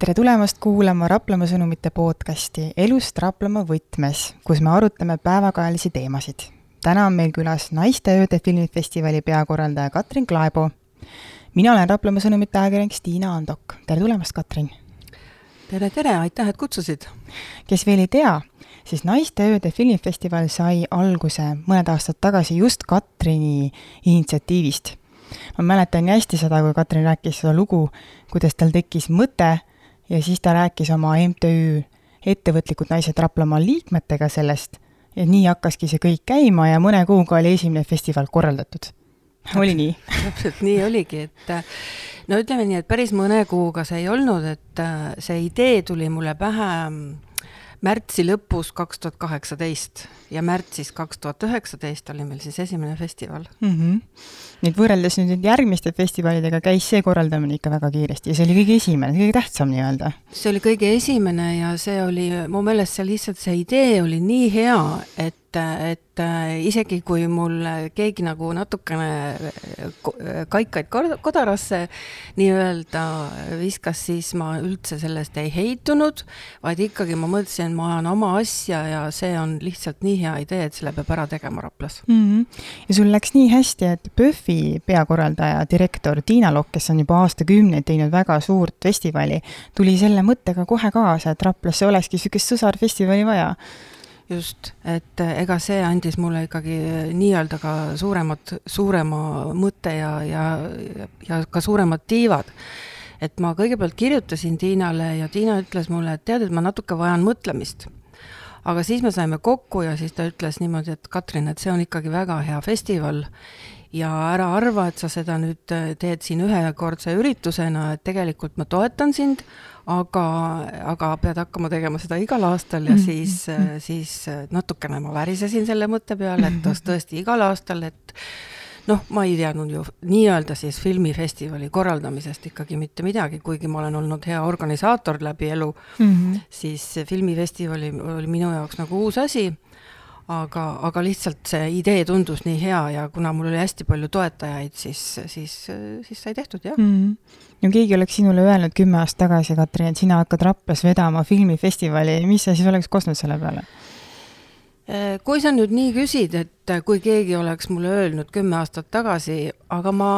tere tulemast kuulama Raplamaa sõnumite podcasti Elust Raplamaa võtmes, kus me arutame päevakajalisi teemasid. täna on meil külas Naiste ööde filmifestivali peakorraldaja Katrin Klaebo. mina olen Raplamaa sõnumite ajakirjanik Stiina Andok, tere tulemast, Katrin! tere, tere, aitäh, et kutsusid! kes veel ei tea, siis Naiste ööde filmifestival sai alguse mõned aastad tagasi just Katrini initsiatiivist. ma mäletan nii hästi seda, kui Katrin rääkis seda lugu, kuidas tal tekkis mõte ja siis ta rääkis oma MTÜ Ettevõtlikud Naised Raplamaal liikmetega sellest ja nii hakkaski see kõik käima ja mõne kuuga oli esimene festival korraldatud. oli nii? täpselt nii oligi, et no ütleme nii, et päris mõne kuuga see ei olnud, et see idee tuli mulle pähe märtsi lõpus kaks tuhat kaheksateist ja märtsis kaks tuhat üheksateist oli meil siis esimene festival mm. -hmm. et võrreldes nüüd järgmiste festivalidega käis see korraldamine ikka väga kiiresti ja see oli kõige esimene, kõige tähtsam nii-öelda? see oli kõige esimene ja see oli, mu meelest see lihtsalt, see idee oli nii hea, et et, et äh, isegi kui mul keegi nagu natukene äh, kaikaid kodarasse nii-öelda viskas, siis ma üldse sellest ei heitunud, vaid ikkagi ma mõtlesin, ma ajan oma asja ja see on lihtsalt nii hea idee, et selle peab ära tegema Raplas mm. -hmm. ja sul läks nii hästi, et PÖFFi peakorraldaja, direktor Tiina Lokk, kes on juba aastakümneid teinud väga suurt festivali, tuli selle mõttega kohe kaasa, et Raplasse olekski niisugust sõsarfestivali vaja just, et eh, ega see andis mulle ikkagi eh, nii-öelda ka suuremat, suurema mõtte ja, ja, ja ka suuremad tiivad. et ma kõigepealt kirjutasin Tiinale ja Tiina ütles mulle, et tead, et ma natuke vajan mõtlemist. aga siis me saime kokku ja siis ta ütles niimoodi, et Katrin, et see on ikkagi väga hea festival ja ära arva, et sa seda nüüd eh, teed siin ühekordse üritusena, et tegelikult ma toetan sind aga, aga pead hakkama tegema seda igal aastal ja mm -hmm. siis, äh, siis äh, natukene ma värisesin selle mõtte peale, et kas tõesti igal aastal, et noh, ma ei teadnud ju nii-öelda siis filmifestivali korraldamisest ikkagi mitte midagi, kuigi ma olen olnud hea organisaator läbi elu mm, -hmm. siis filmifestivali oli minu jaoks nagu uus asi aga, aga lihtsalt see idee tundus nii hea ja kuna mul oli hästi palju toetajaid, siis, siis, siis sai tehtud, jah mm. -hmm. no keegi oleks sinule öelnud kümme aastat tagasi, Katrin, et sina hakkad Raplas vedama filmifestivali, mis sa siis oleks kostnud selle peale? Äh, kui sa nüüd nii küsid, et kui keegi oleks mulle öelnud kümme aastat tagasi, aga ma,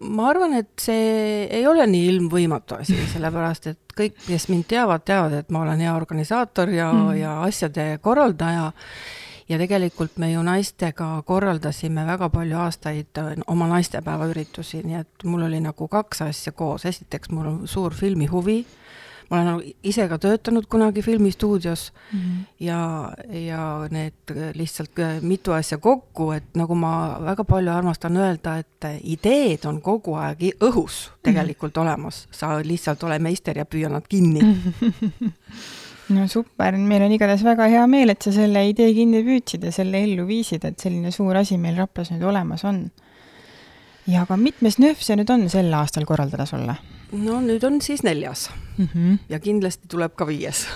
ma arvan, et see ei ole nii ilmvõimatu asi, sellepärast et kõik, kes mind teavad, teavad, et ma olen hea organisaator ja mm, ja asjade korraldaja ja tegelikult me ju naistega korraldasime väga palju aastaid äh, oma naistepäevaüritusi, nii et mul oli nagu kaks asja koos, esiteks mul on suur filmihuvi, ma olen nagu ise ka töötanud kunagi filmistuudios mm -hmm. ja, ja need lihtsalt äh, mitu asja kokku, et nagu ma väga palju armastan öelda, et ideed on kogu aeg õhus tegelikult mm -hmm. olemas, sa lihtsalt ole meister ja püüa nad kinni no super, meil on igatahes väga hea meel, et sa selle idee kinni püüdsid ja selle ellu viisid, et selline suur asi meil Raplas nüüd olemas on. ja aga mitmes nööf see nüüd on sel aastal korraldada sulle? no nüüd on siis neljas mm. -hmm. ja kindlasti tuleb ka viies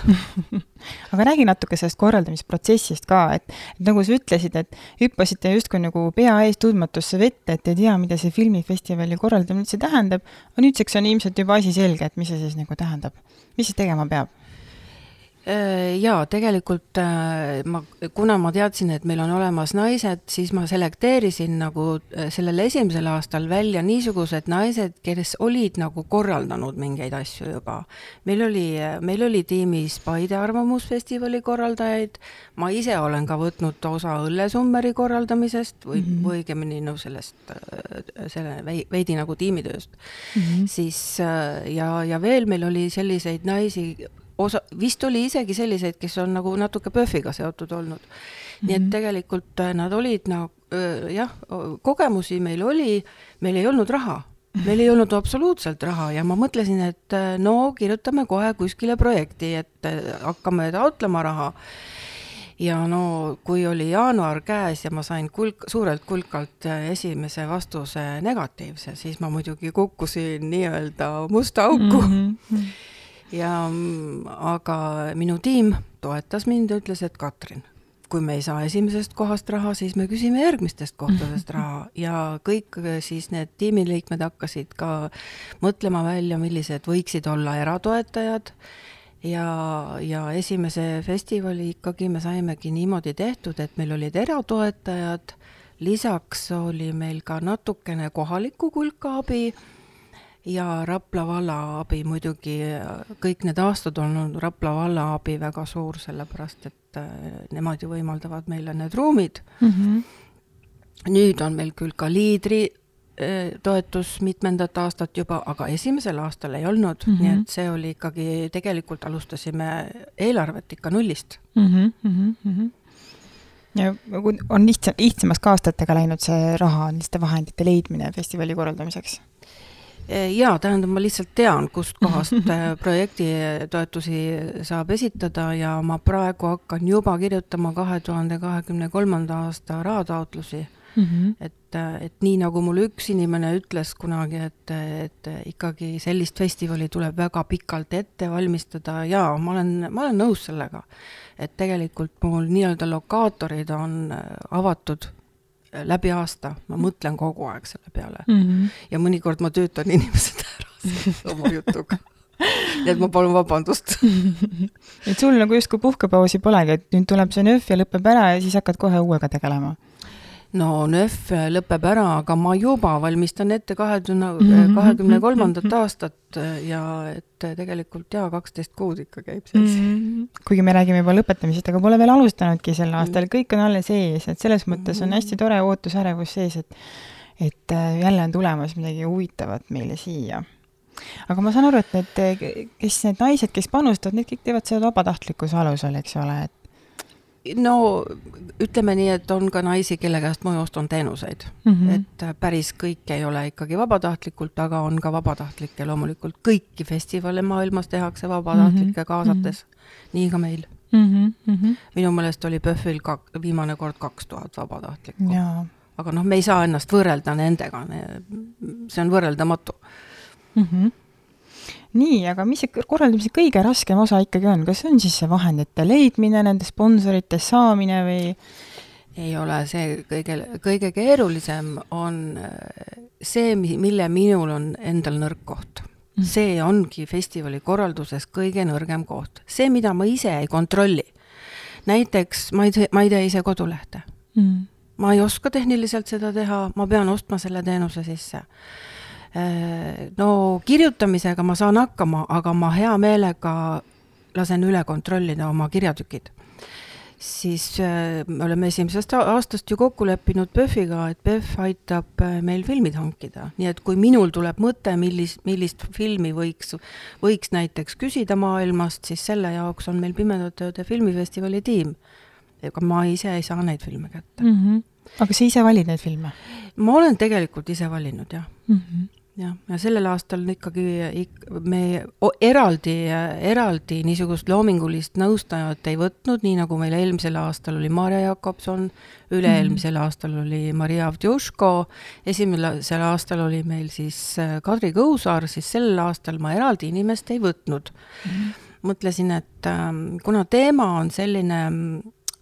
aga räägi natuke sellest korraldamisprotsessist ka, et, et nagu sa ütlesid, et hüppasite justkui nagu pea ees tundmatusse vette, et ei tea, mida see filmifestivali korraldamine üldse tähendab, aga nüüdseks on ilmselt juba asi selge, et mis see siis nagu tähendab. mis siis tegema peab? Äh, jaa, tegelikult äh, ma, kuna ma teadsin, et meil on olemas naised, siis ma selekteerisin nagu äh, sellel esimesel aastal välja niisugused naised, kes olid nagu korraldanud mingeid asju juba. meil oli, meil oli tiimis Paide Arvamusfestivali korraldajaid, ma ise olen ka võtnud osa Õllesummeri korraldamisest või mm, -hmm. või õigemini no sellest, selle veidi nagu tiimitööst mm, -hmm. siis ja, ja veel meil oli selliseid naisi, osa, vist oli isegi selliseid, kes on nagu natuke PÖFFiga seotud olnud mm. -hmm. nii et mhm. tegelikult äh, nad olid nagu jah, kogemusi meil oli, meil ei olnud raha meil ei olnud absoluutselt raha ja ma mõtlesin, et äh, no kirjutame kohe kuskile projekti, et äh, hakkame taotlema raha. ja no kui oli jaanuar käes ja ma sain kulk, suurelt kulkalt esimese vastuse negatiivse, siis ma muidugi kukkusin nii-öelda musta auku mm. -hmm ja aga minu tiim toetas mind ja ütles, et Katrin, kui me ei saa esimesest kohast raha, siis me küsime järgmistest kohtadest raha. Ja kõik siis need tiimiliikmed hakkasid ka mõtlema välja, millised võiksid olla eratoetajad. Ja, ja esimese festivali ikkagi me saimegi niimoodi tehtud, et meil olid eratoetajad, lisaks oli meil ka natukene kohalikku kulka abi ja Rapla valla abi muidugi, kõik need aastad on olnud Rapla valla abi väga suur, sellepärast et äh, nemad ju võimaldavad meile need ruumid mm. -hmm. nüüd on meil küll ka liidri äh, toetus mitmendat aastat juba, aga esimesel aastal ei olnud mm, -hmm. nii et see oli ikkagi, tegelikult alustasime eelarvet ikka nullist mm. -hmm, mm -hmm ja on lihtsam, lihtsamaks ka aastatega läinud see raha, selliste vahendite leidmine festivali korraldamiseks? Eh, jaa, tähendab, ma lihtsalt tean, kust kohast eh, projektitoetusi saab esitada ja ma praegu hakkan juba kirjutama kahe tuhande kahekümne kolmanda aasta rahataotlusi mm. -hmm. et, et nii, nagu mulle üks inimene ütles kunagi, et, et ikkagi sellist festivali tuleb väga pikalt ette valmistada ja ma olen, ma olen nõus sellega. et tegelikult mul nii-öelda lokaatorid on avatud läbi aasta, ma mõtlen kogu aeg selle peale mm. -hmm. ja mõnikord ma töötan inimesed ära oma jutuga nii et ma palun vabandust et sul nagu justkui puhkepausi polegi, et nüüd tuleb see nööf ja lõpeb ära ja siis hakkad kohe uuega tegelema no nööf lõpeb ära, aga ma juba valmistan ette kahe tuhande mhm. kahekümne kolmandat aastat ja et tegelikult jaa, kaksteist kuud ikka käib asi mm. -hmm. kuigi me räägime juba lõpetamisest, aga pole veel alustanudki sel aastal, kõik on alles ees, et selles mõttes on hästi tore ootusärevus sees, et et äh, jälle on tulemas midagi huvitavat meile siia aga ma saan aru, et need, kes need naised, kes panustavad, need kõik teevad seda vabatahtlikkuse alusel, eks ole, et no ütleme nii, et on ka naisi, kelle käest ma ostan teenuseid mm. -hmm. et äh, päris kõik ei ole ikkagi vabatahtlikult, aga on ka vabatahtlikke, loomulikult kõiki festivale maailmas tehakse vabatahtlike mm -hmm. kaasates mm, -hmm. nii ka meil mm. -hmm. minu meelest oli PÖFFil ka viimane kord kaks tuhat vabatahtlikku. aga noh, me ei saa ennast võrrelda nendega, see on võrreldamatu mm. -hmm nii, aga mis see korraldamise kõige raskem osa ikkagi on, kas see on siis see vahendite leidmine, nende sponsorite saamine või? ei ole, see kõige, kõige keerulisem on äh, see, mille minul on endal nõrk koht mm.. see ongi festivali korralduses kõige nõrgem koht, see, mida ma ise ei kontrolli. näiteks ma ei, ma ei tee ise kodulehte mm. ma ei oska tehniliselt seda teha, ma pean ostma selle teenuse sisse no kirjutamisega ma saan hakkama, aga ma hea meelega lasen üle kontrollida oma kirjatükid. siis äh, me oleme esimesest aastast ju kokku leppinud PÖFFiga, et PÖFF aitab äh, meil filmid hankida, nii et kui minul tuleb mõte, millist, millist filmi võiks, võiks näiteks küsida maailmast, siis selle jaoks on meil Pimedate Ööde filmifestivali tiim. ega ma ise ei saa neid filme kätte mm. -hmm. aga sa ise valid neid filme? ma olen tegelikult ise valinud, jah mm. -hmm jah, ja sellel aastal ikkagi ik, me eraldi, eraldi niisugust loomingulist nõustajat ei võtnud, nii nagu meil eelmisel aastal oli Maarja Jakobson, üle-eelmisel mm. aastal oli Maria Avdjuško, esimesel aastal oli meil siis äh, Kadri Kõusaar, siis sellel aastal ma eraldi inimest ei võtnud mm. mõtlesin, et ähm, kuna teema on selline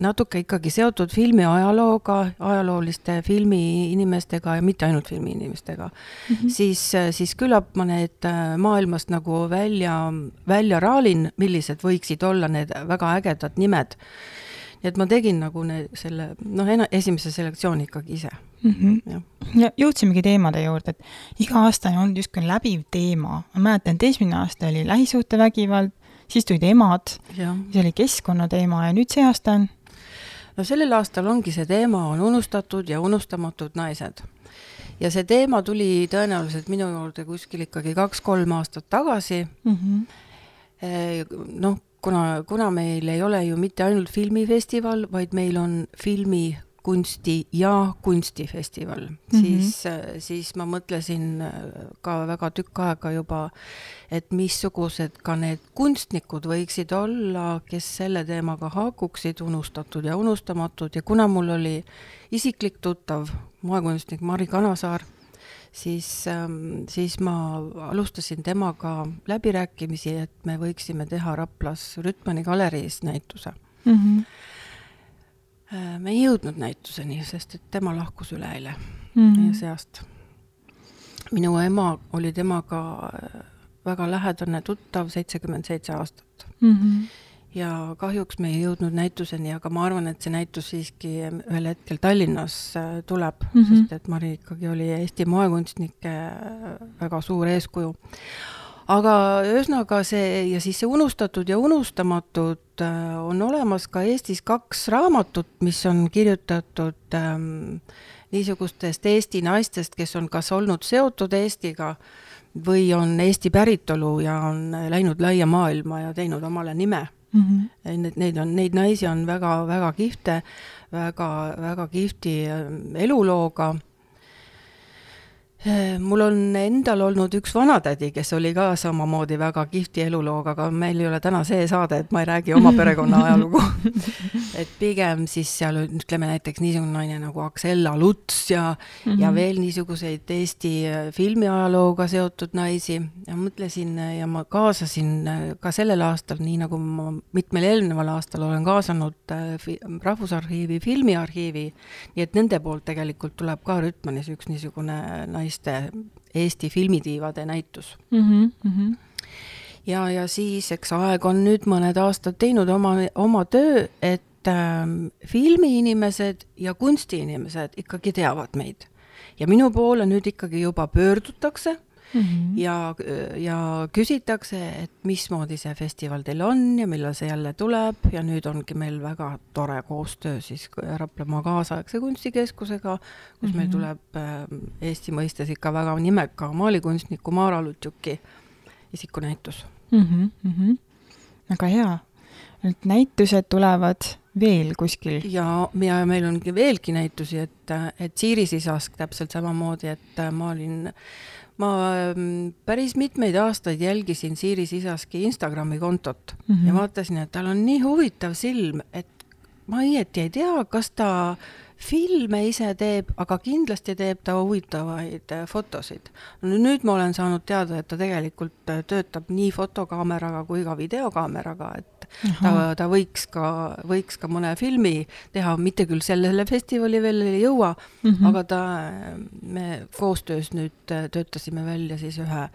natuke ikkagi seotud filmi ajalooga, ajalooliste filmiinimestega ja mitte ainult filmiinimestega mm, -hmm. siis, siis küllap ma need äh, maailmast nagu välja, välja raalin, millised võiksid olla need väga ägedad nimed. nii et ma tegin nagu ne, selle, noh, esimese selektsiooni ikkagi ise mm. -hmm. Ja. ja jõudsimegi teemade juurde, et iga aasta on olnud justkui läbiv teema. ma mäletan, et esimene aasta oli lähisuhtevägivald, siis tulid emad, siis oli keskkonnateema ja nüüd see aasta on no sellel aastal ongi see teema, on unustatud ja unustamatud naised. ja see teema tuli tõenäoliselt minu juurde kuskil ikkagi kaks-kolm aastat tagasi mm. -hmm. noh, kuna, kuna meil ei ole ju mitte ainult filmifestival, vaid meil on filmi kunsti ja kunstifestival mm, -hmm. siis, siis ma mõtlesin ka väga tükk aega juba, et missugused ka need kunstnikud võiksid olla, kes selle teemaga haakuksid, unustatud ja unustamatud ja kuna mul oli isiklik tuttav, moekunstnik Mari Kanasaar, siis, siis ma alustasin temaga läbirääkimisi, et me võiksime teha Raplas Rütmani galeriis näituse mm. -hmm Äh, me ei jõudnud näituseni, sest et tema lahkus üleeile Mhm. meie seast. minu ema oli temaga äh, väga lähedane tuttav, seitsekümmend seitse aastat. Mhm. ja kahjuks me ei jõudnud näituseni, aga ma arvan, et see näitus siiski ühel hetkel Tallinnas äh, tuleb mm. -hmm. sest et Mari ikkagi oli Eesti moekunstnike äh, väga suur eeskuju. Aga ühesõnaga see ja siis see unustatud ja unustamatud äh, on olemas ka Eestis kaks raamatut, mis on kirjutatud ähm, niisugustest Eesti naistest, kes on kas olnud seotud Eestiga või on Eesti päritolu ja on läinud laia maailma ja teinud omale nime Mhm. Need, neid on, neid naisi on väga-väga kihvte, väga, väga kihvti ähm, elulooga. Mul on endal olnud üks vanatädi, kes oli ka samamoodi väga kihvti elulooga, aga meil ei ole täna see saade, et ma ei räägi oma perekonna ajalugu. et pigem siis seal ütleme näiteks niisugune naine nagu Aksella Luts ja mm, -hmm. ja veel niisuguseid Eesti äh, filmiajalooga seotud naisi ja mõtlesin äh, ja ma kaasasin äh, ka sellel aastal, nii nagu ma mitmel eelneval aastal olen kaasanud fi Rahvusarhiivi filmiarhiivi, nii et nende poolt tegelikult tuleb ka Rütmanis üks niisugune naiste Eesti filmitiivade näitus mm. -hmm. ja, ja siis, eks aeg on nüüd mõned aastad teinud oma, oma töö, et ähm, filmiinimesed ja kunstiinimesed ikkagi teavad meid. ja minu poole nüüd ikkagi juba pöördutakse mm -hmm. ja, ja küsitakse, et mismoodi see festival teil on ja millal see jälle tuleb ja nüüd ongi meil väga tore koostöö siis Raplamaa kaasaegse kunstikeskusega, kus mm -hmm. meil tuleb äh, Eesti mõistes ikka väga nimeka maalikunstniku Maara Lutjuki isikunäitus mm. -hmm. väga hea. Need näitused tulevad veel kuskil? ja, ja meil ongi veelgi näitusi, et, et Siiri Sisask täpselt samamoodi, et ma olin, ma päris mitmeid aastaid jälgisin Siiri Sisaski Instagrami kontot mm -hmm. ja vaatasin, et tal on nii huvitav silm, et ma õieti ei tea, kas ta filme ise teeb, aga kindlasti teeb ta huvitavaid fotosid. no nüüd ma olen saanud teada, et ta tegelikult töötab nii fotokaameraga kui ka videokaameraga, et ta, ta võiks ka, võiks ka mõne filmi teha, mitte küll sellele festivali veel ei jõua mm, -hmm. aga ta, me koostöös nüüd töötasime välja siis ühe,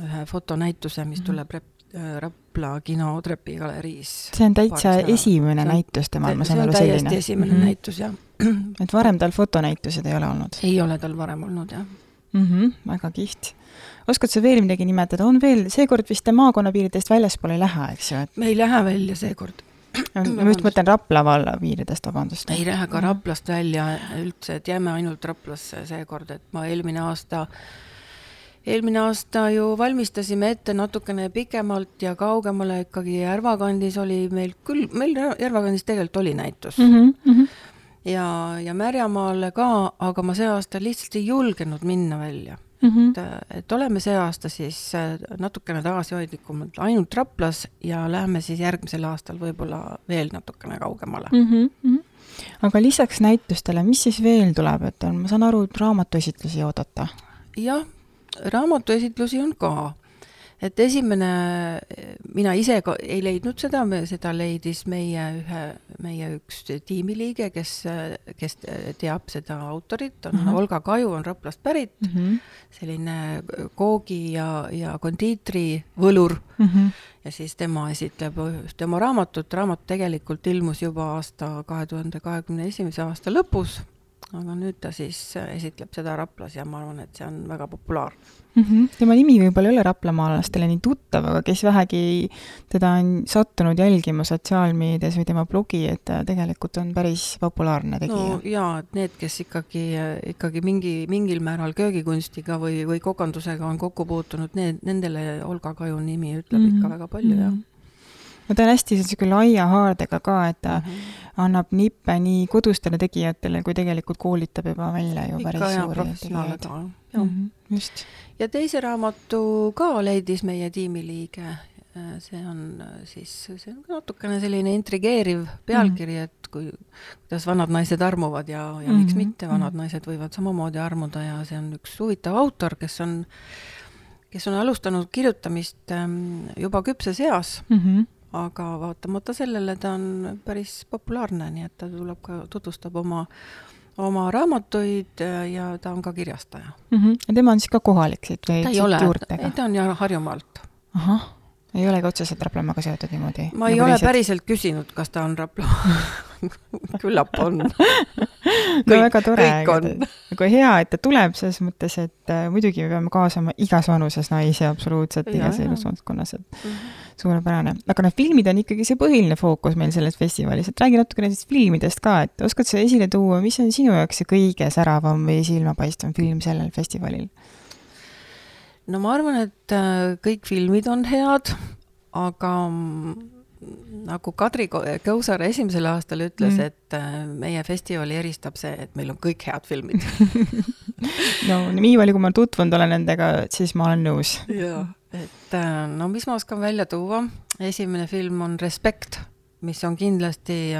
ühe fotonäituse, mis tuleb rep-, Rapla kino Trepi galeriis. see on täitsa esimene on, näitus temal, ma saan aru, selline? täiesti esimene mm -hmm. näitus, jah. et varem tal fotonäitused ei ole olnud? ei ole tal varem olnud, jah mm. -hmm, väga kihvt. Oskad sa veel midagi nimetada, on veel, seekord vist te maakonnapiiridest väljaspool ei lähe, eks ju, et me ei lähe välja seekord. ma just mõtlen Rapla valla piiridest, vabandust. ei lähe ka Raplast välja üldse, et jääme ainult Raplasse seekord, et ma eelmine aasta eelmine aasta ju valmistasime ette natukene pikemalt ja kaugemale ikkagi Järva kandis oli meil küll, meil Järva kandis tegelikult oli näitus mm. -hmm. ja, ja Märjamaale ka, aga ma see aasta lihtsalt ei julgenud minna välja mm. -hmm. et, et oleme see aasta siis natukene tagasihoidlikumalt ainult Raplas ja läheme siis järgmisel aastal võib-olla veel natukene kaugemale mm. -hmm. aga lisaks näitustele, mis siis veel tuleb, et on, ma saan aru, raamatuesitlusi oodata? jah raamatuesitlusi on ka. Et esimene, mina ise ka ei leidnud seda, seda leidis meie ühe, meie üks tiimiliige, kes, kes teab seda autorit, on uh -huh. Olga Kaju, on Raplast pärit Mhm. -huh. selline koogi ja, ja kondiitri võlur uh. Mhm. -huh. ja siis tema esitleb ühte oma raamatut, raamat tegelikult ilmus juba aasta kahe tuhande kahekümne esimese aasta lõpus aga nüüd ta siis esitleb seda Raplas ja ma arvan, et see on väga populaarne mm. -hmm. tema nimi võib-olla ei ole raplamaalastele nii tuttav, aga kes vähegi teda on sattunud jälgima sotsiaalmeedias või tema blogi, et ta tegelikult on päris populaarne tegija. no jaa, et need, kes ikkagi, ikkagi mingi, mingil määral köögikunstiga või, või kokandusega on kokku puutunud, need, nendele Olga Kaju nimi ütleb mm -hmm. ikka väga palju, jah no ta on hästi niisugune laia haardega ka, et ta mm -hmm. annab nippe nii kodustele tegijatele kui tegelikult koolitab juba välja ju päris Ikka, suuri tegijaid. Mm -hmm, just. ja teise raamatu ka leidis meie tiimiliige. see on siis, see on natukene selline intrigeeriv pealkiri mm, -hmm. et kui, kuidas vanad naised armuvad ja, ja mm -hmm. miks mitte, vanad naised võivad samamoodi armuda ja see on üks huvitav autor, kes on kes on alustanud kirjutamist juba küpses eas mm, -hmm. Aga vaatamata sellele ta on päris populaarne, nii et ta tuleb ka, tutvustab oma, oma raamatuid ja ta on ka kirjastaja mm. -hmm. ja tema on siis ka kohalik siit või? ta ei ole, ei ta on ju Harjumaalt. ahah ei olegi otseselt Raplamaaga seotud niimoodi? ma ei nagu ole lihtsalt... päriselt küsinud, kas ta on Raplamaa küllap on no kõik, väga tore, aga hea, et ta tuleb selles mõttes, et äh, muidugi me peame kaasama igas vanuses naisi absoluutselt igas elusvaldkonnas, et mm -hmm. suurepärane. aga noh, filmid on ikkagi see põhiline fookus meil selles festivalis, et räägi natuke nendest filmidest ka, et oskad sa esile tuua, mis on sinu jaoks see kõige säravam või silmapaistvam film sellel festivalil? no ma arvan, et äh, kõik filmid on head, aga nagu Kadri Kõusar esimesel aastal ütles mm., et äh, meie festivali eristab see, et meil on kõik head filmid no nii palju, kui ma tutvunud olen nendega, siis ma olen nõus. jaa, et äh, no mis ma oskan välja tuua, esimene film on Respekt, mis on kindlasti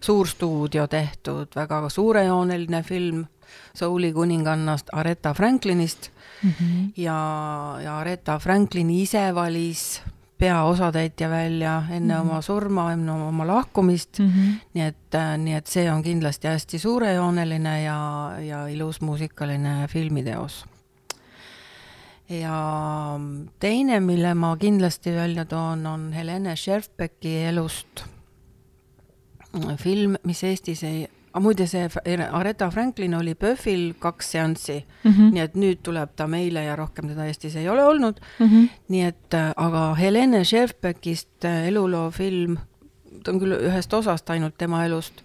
suurstuudio tehtud, väga suurejooneline film souli kuningannast Aretha Franklinist mm. -hmm. ja, ja Aretha Franklin ise valis peaosatäitja välja enne mm -hmm. oma surma, enne oma lahkumist mm. -hmm. nii et, nii et see on kindlasti hästi suurejooneline ja, ja ilus muusikaline filmiteos. ja teine, mille ma kindlasti välja toon, on Helene Scherfbecki elust film, mis Eestis ei aga muide, see Aretha Franklin oli PÖFFil kaks seanssi mm, -hmm. nii et nüüd tuleb ta meile ja rohkem teda Eestis ei ole olnud mm. -hmm. nii et, äh, aga Helene Scherfbeckist äh, eluloo film, ta on küll ühest osast ainult tema elust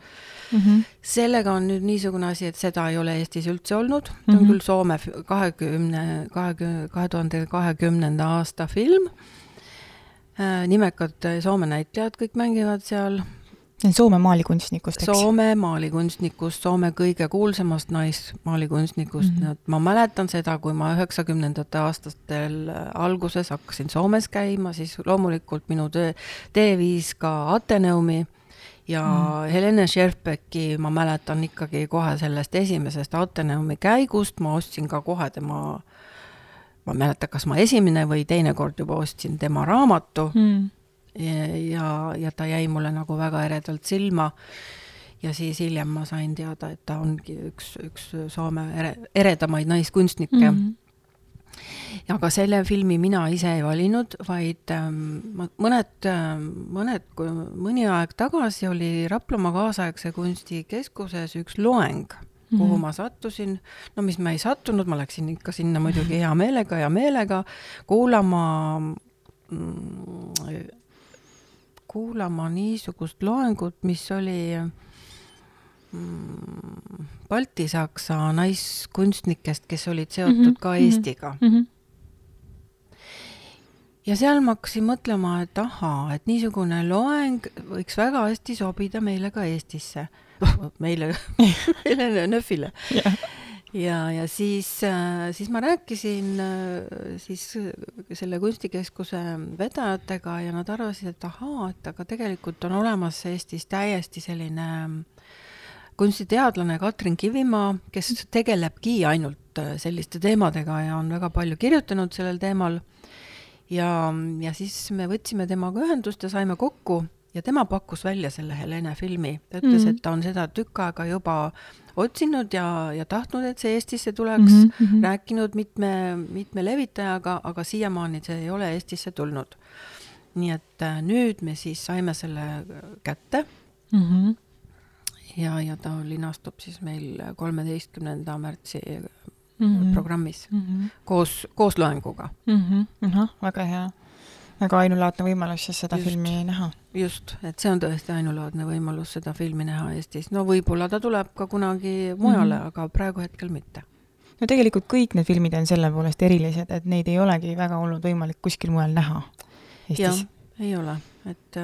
mm, -hmm. sellega on nüüd niisugune asi, et seda ei ole Eestis üldse olnud, ta on mm -hmm. küll Soome kahekümne, kahekümne, kahe tuhande kahekümnenda aasta film äh,, nimekad Soome näitlejad kõik mängivad seal Soome maalikunstnikust, eks? Soome maalikunstnikust, Soome kõige kuulsamast naismaalikunstnikust mm, -hmm. et ma mäletan seda, kui ma üheksakümnendate aastatel alguses hakkasin Soomes käima, siis loomulikult minu töö, tee viis ka Ateneumi ja mm. Helene Scherfbecki ma mäletan ikkagi kohe sellest esimesest Ateneumi käigust, ma ostsin ka kohe tema, ma ei mäleta, kas ma esimene või teine kord juba ostsin tema raamatu mm ja, ja ta jäi mulle nagu väga eredalt silma. ja siis hiljem ma sain teada, et ta ongi üks, üks Soome ere, eredamaid naiskunstnikke mm. -hmm aga selle filmi mina ise ei valinud, vaid ähm, mõned ähm,, mõned, mõni aeg tagasi oli Raplamaa kaasaegse kunstikeskuses üks loeng, kuhu mm -hmm. ma sattusin, no mis ma ei sattunud, ma läksin ikka sinna muidugi hea meelega, hea meelega kuulama mm, kuulama niisugust loengut, mis oli mm, baltisaksa naiskunstnikest, kes olid seotud mm -hmm, ka Eestiga mm. -hmm. ja seal ma hakkasin mõtlema, et ahaa, et niisugune loeng võiks väga hästi sobida meile ka Eestisse meile meile NÖF-ile yeah ja, ja siis, äh, siis ma rääkisin äh, siis selle kunstikeskuse vedajatega ja nad arvasid, et ahaa, et aga tegelikult on olemas Eestis täiesti selline ähm, kunstiteadlane Katrin Kivimaa, kes tegelebki ainult äh, selliste teemadega ja on väga palju kirjutanud sellel teemal. ja, ja siis me võtsime temaga ühendust ja saime kokku ja tema pakkus välja selle Helene filmi. ta ütles mm, -hmm. et ta on seda tükk aega juba otsinud ja, ja tahtnud, et see Eestisse tuleks mm, -hmm. rääkinud mitme, mitme levitajaga, aga siiamaani see ei ole Eestisse tulnud. nii et äh, nüüd me siis saime selle kätte mm. -hmm. ja, ja ta linastub siis meil kolmeteistkümnenda märtsi mm -hmm. programmis mm -hmm. koos, koos loenguga mm. -hmm. ahah, väga hea väga ainulaadne võimalus siis seda just, filmi näha. just, et see on tõesti ainulaadne võimalus seda filmi näha Eestis. no võib-olla ta tuleb ka kunagi mujale mm, -hmm. aga praegu hetkel mitte. no tegelikult kõik need filmid on selle poolest erilised, et neid ei olegi väga olnud võimalik kuskil mujal näha Eestis. ei ole, et,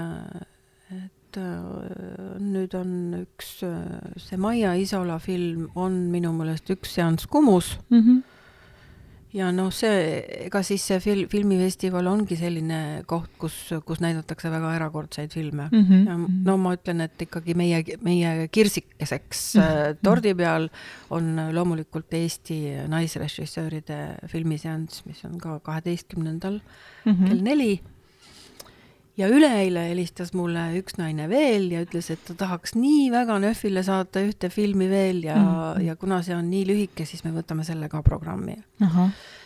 et nüüd on üks, see Maia Isola film on minu meelest üks seanss Kumus mm. -hmm ja noh, see, ega siis see fil-, filmifestival ongi selline koht, kus, kus näidatakse väga erakordseid filme mm. -hmm. ja no ma ütlen, et ikkagi meie, meie kirsikeseks mm -hmm. tordi peal on loomulikult Eesti naisrežissööride filmiseanss, mis on ka kaheteistkümnendal mm -hmm. kell neli. Ja üleeile helistas mulle üks naine veel ja ütles, et ta tahaks nii väga NÖFile saata ühte filmi veel ja mm, -hmm. ja kuna see on nii lühike, siis me võtame selle ka programmi.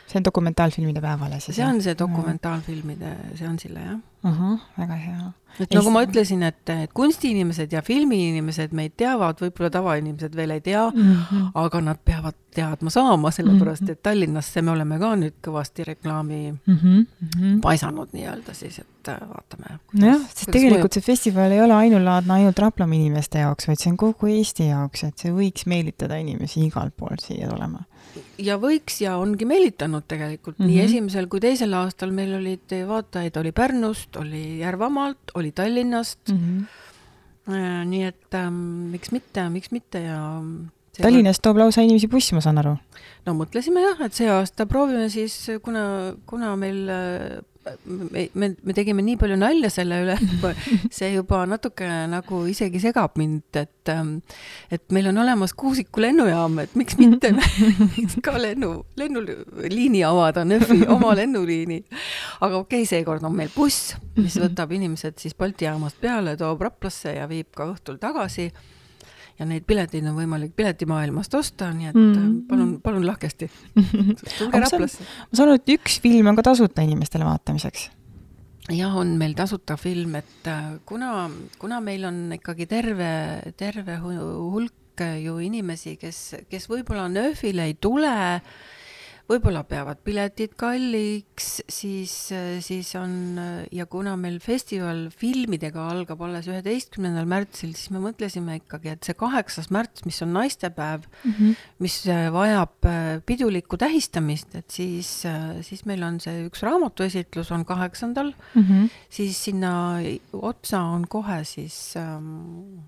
See on dokumentaalfilmide päevale siis? see on see dokumentaalfilmide seansile, jah. ahah, väga hea et nagu ma ütlesin, et, et kunstiinimesed ja filmiinimesed meid teavad, võib-olla tavainimesed veel ei tea mm, -hmm. aga nad peavad teadma saama, sellepärast mhm. et Tallinnasse me oleme ka nüüd kõvasti reklaami mm -hmm. paisanud nii-öelda siis, et äh, vaatame. nojah, sest tegelikult mõjub. see festival ei ole ainulaadne ainult Raplamaa inimeste jaoks, vaid see on kogu Eesti jaoks, et see võiks meelitada inimesi igalt poolt siia tulema ja võiks ja ongi meelitanud tegelikult mm -hmm. nii mhm. esimesel kui teisel aastal meil olid vaatajaid, oli Pärnust, oli Järvamaalt, oli Tallinnast mm. -hmm. nii et ähm, miks mitte, miks mitte ja. Tallinnast toob lausa inimesi buss, ma saan aru. no mõtlesime jah, et see aasta proovime siis, kuna, kuna meil äh, me, me, me tegime nii palju nalja selle üle, see juba natuke nagu isegi segab mind, et, ähm, et meil on olemas Kuusiku lennujaam, et miks mitte miks ka lennu, lennuliini avada, NÖFi oma lennuliini. aga okei okay,, seekord on meil buss, mis võtab inimesed siis Balti jaamast peale, toob Raplasse ja viib ka õhtul tagasi ja neid pileteid on võimalik piletimaailmast osta, nii et mm. palun, palun lahkesti. tulge Raplasse. ma saan aru, et üks film on ka tasuta inimestele vaatamiseks jah, on meil tasuta film, et äh, kuna, kuna meil on ikkagi terve, terve hulk ju inimesi, kes, kes võib-olla nööfile ei tule võib-olla peavad piletid kalliks, siis, siis on ja kuna meil festival filmidega algab alles üheteistkümnendal märtsil, siis me mõtlesime ikkagi, et see kaheksas märts, mis on naistepäev mm, -hmm. mis vajab äh, pidulikku tähistamist, et siis, äh, siis meil on see üks raamatuesitlus on kaheksandal mm, -hmm. siis sinna otsa on kohe siis ähm,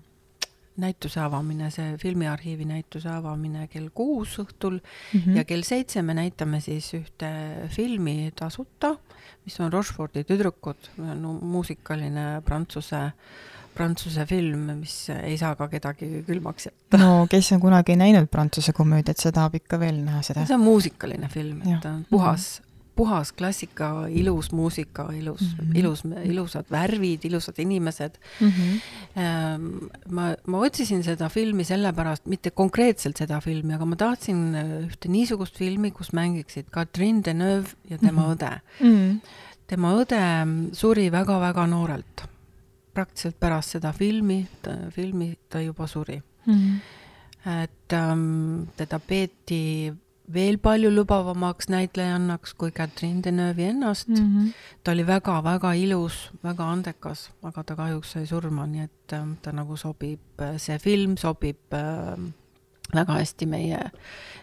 näituse avamine, see filmiarhiivi näituse avamine kell kuus õhtul mm -hmm. ja kell seitse me näitame siis ühte filmi tasuta, mis on Rochefordi tüdrukud, no muusikaline prantsuse prantsuse film, mis ei saa ka kedagi külmaks jätta. no kes on kunagi näinud prantsuse komöödiat, see tahab ikka veel näha seda. see on muusikaline film, et ta on puhas puhas klassika, ilus muusika, ilus mm, -hmm. ilus, ilusad värvid, ilusad inimesed mm. -hmm. ma, ma otsisin seda filmi sellepärast, mitte konkreetselt seda filmi, aga ma tahtsin äh, ühte niisugust filmi, kus mängiksid Catherine Deneuve ja tema mm -hmm. õde mm. -hmm. tema õde suri väga-väga noorelt. praktiliselt pärast seda filmi, filmi ta juba suri mm. -hmm. et ähm, teda peeti veel palju lubavamaks näitlejannaks kui Catherine Deneuve'i ennast mm. -hmm. ta oli väga-väga ilus, väga andekas, aga ta kahjuks sai surma, nii et äh, ta nagu sobib, äh, see film sobib äh, väga hästi meie,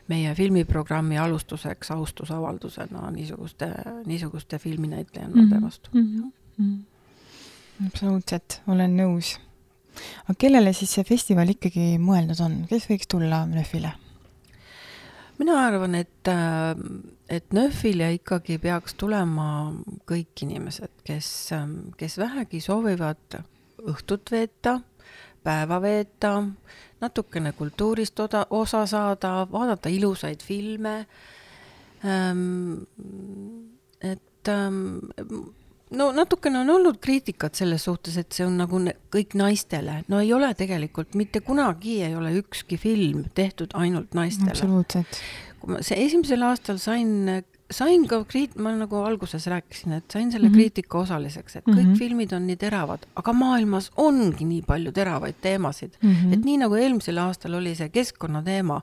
meie filmiprogrammi alustuseks austusavaldusena niisuguste, niisuguste filminäitlejannade mm -hmm. vastu mm. -hmm. absoluutselt, olen nõus. aga kellele siis see festival ikkagi mõeldud on, kes võiks tulla NÖF-ile? Mina arvan, et, äh, et NÖFile ikkagi peaks tulema kõik inimesed, kes, ähm, kes vähegi soovivad õhtut veeta, päeva veeta, natukene kultuurist oda, osa saada, vaadata ilusaid filme. Ähm, et ähm, no natukene on olnud kriitikat selles suhtes, et see on nagu kõik naistele, no ei ole tegelikult, mitte kunagi ei ole ükski film tehtud ainult naistele. absoluutselt. kui ma see esimesel aastal sain, sain ka kriit-, ma nagu alguses rääkisin, et sain selle mm -hmm. kriitika osaliseks, et kõik mm -hmm. filmid on nii teravad, aga maailmas ongi nii palju teravaid teemasid mm, -hmm. et nii nagu eelmisel aastal oli see keskkonnateema,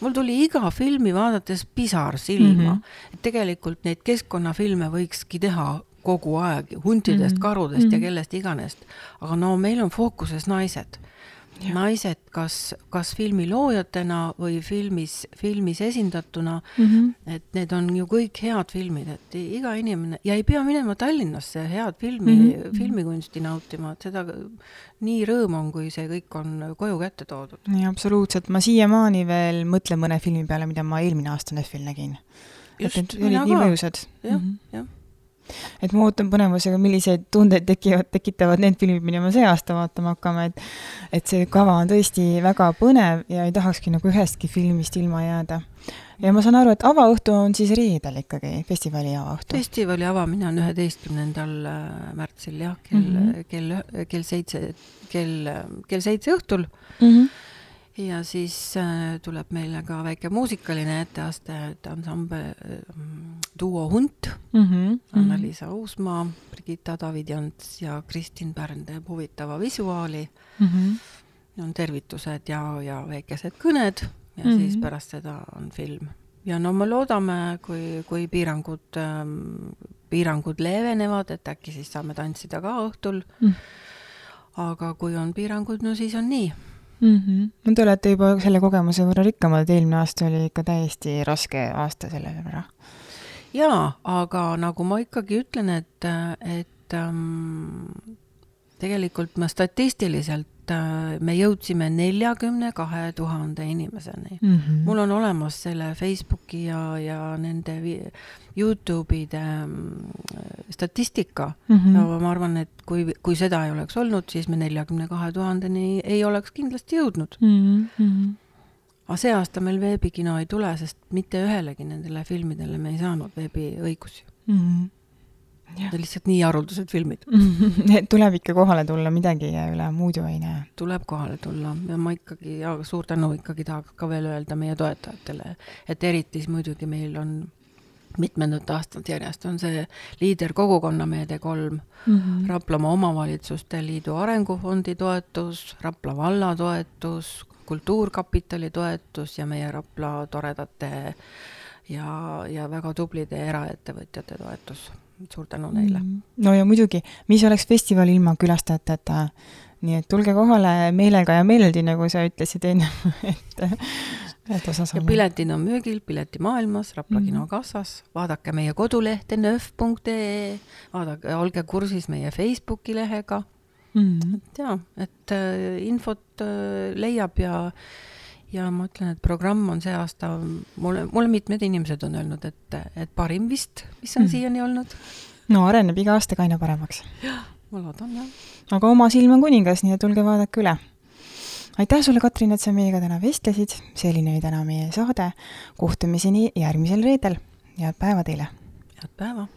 mul tuli iga filmi vaadates pisar silma mm, -hmm. et tegelikult neid keskkonnafilme võikski teha kogu aeg huntidest mm, -hmm. karudest mm -hmm. ja mhm. kellest iganes. aga no meil on fookuses naised. naised kas, kas filmi loojatena või filmis, filmis esindatuna mm. -hmm. et need on ju kõik head filmid, et iga inimene ja ei pea minema Tallinnasse head filmi mm, -hmm. filmikunsti nautima, et seda nii rõõm on, kui see kõik on koju kätte toodud. absoluutselt, ma siiamaani veel mõtlen mõne filmi peale, mida ma eelmine aasta NEF-il nägin. just, mina ka. nii mõjusad. jah -hmm., jah et ma ootan põnevusega, milliseid tundeid tekivad, tekitavad need filmid, mida me see aasta vaatama hakkame, et et see kava on tõesti väga põnev ja ei tahakski nagu ühestki filmist ilma jääda. ja ma saan aru, et avaõhtu on siis reedel ikkagi, festivali avaõhtu? festivali avamine on üheteistkümnendal äh, märtsil jah, kell mm, -hmm. kell, kell seitse, kell, kell seitse õhtul mm. -hmm ja siis äh, tuleb meile ka väike muusikaline etteaste, et ansambel äh, duo Hunt mm, -hmm, Anna-Liisa -hmm. Uusmaa, Brigitta Davidjants ja Kristin Pärn teeb huvitava visuaali mm. -hmm. on tervitused ja, ja väikesed kõned ja mm -hmm. siis pärast seda on film. ja no me loodame, kui, kui piirangud ähm,, piirangud leevenevad, et äkki siis saame tantsida ka õhtul mm. -hmm. aga kui on piirangud, no siis on nii mm. -hmm. no te olete juba selle kogemuse võrra rikkamad, eelmine aasta oli ikka täiesti raske aasta selle võrra. jaa, aga nagu ma ikkagi ütlen, et, et ähm, tegelikult ma statistiliselt äh, me jõudsime neljakümne kahe tuhande inimeseni mm. -hmm. mul on olemas selle Facebooki ja, ja nende Youtube'ide mm, statistika mm. -hmm. ja ma arvan, et kui, kui seda ei oleks olnud, siis me neljakümne kahe tuhandeni ei oleks kindlasti jõudnud mm. -hmm. aga see aasta meil veebikino ei tule, sest mitte ühelegi nendele filmidele me ei saanud veebiõigusi mm. -hmm Need lihtsalt nii haruldased filmid tuleb ikka kohale tulla, midagi ei jää üle, muud ju ei näe. tuleb kohale tulla ja ma ikkagi, ja suur tänu ikkagi tahaks ka veel öelda meie toetajatele, et eriti muidugi meil on mitmendat aastat järjest on see liider kogukonnameede kolm mm, -hmm. Raplamaa Omavalitsuste Liidu Arengufondi toetus, Rapla valla toetus, Kultuurkapitali toetus ja meie Rapla toredate ja, ja väga tublide eraettevõtjate toetus suur tänu neile mm. -hmm. no ja muidugi, mis oleks festival ilma külastajateta, nii et tulge kohale meelega ja meeleldi, nagu sa ütlesid ennem, et, et osa saama. ja piletid on müügil Piletimaailmas, Rapla mm kino kassas, vaadake meie kodulehte nööf.ee, vaadake, olge kursis meie Facebooki lehega mm. -hmm. et jaa, et äh, infot äh, leiab ja ja ma ütlen, et programm on see aasta, mulle, mulle mitmed inimesed on öelnud, et, et parim vist, mis on mm. siiani olnud. no areneb iga aastaga aina paremaks. jah, ma loodan jah. aga oma silm on kuningas, nii et tulge vaadake üle. aitäh sulle, Katrin, et sa meiega täna vestlesid, selline oli täna meie saade. kohtumiseni järgmisel reedel, head päeva teile! head päeva!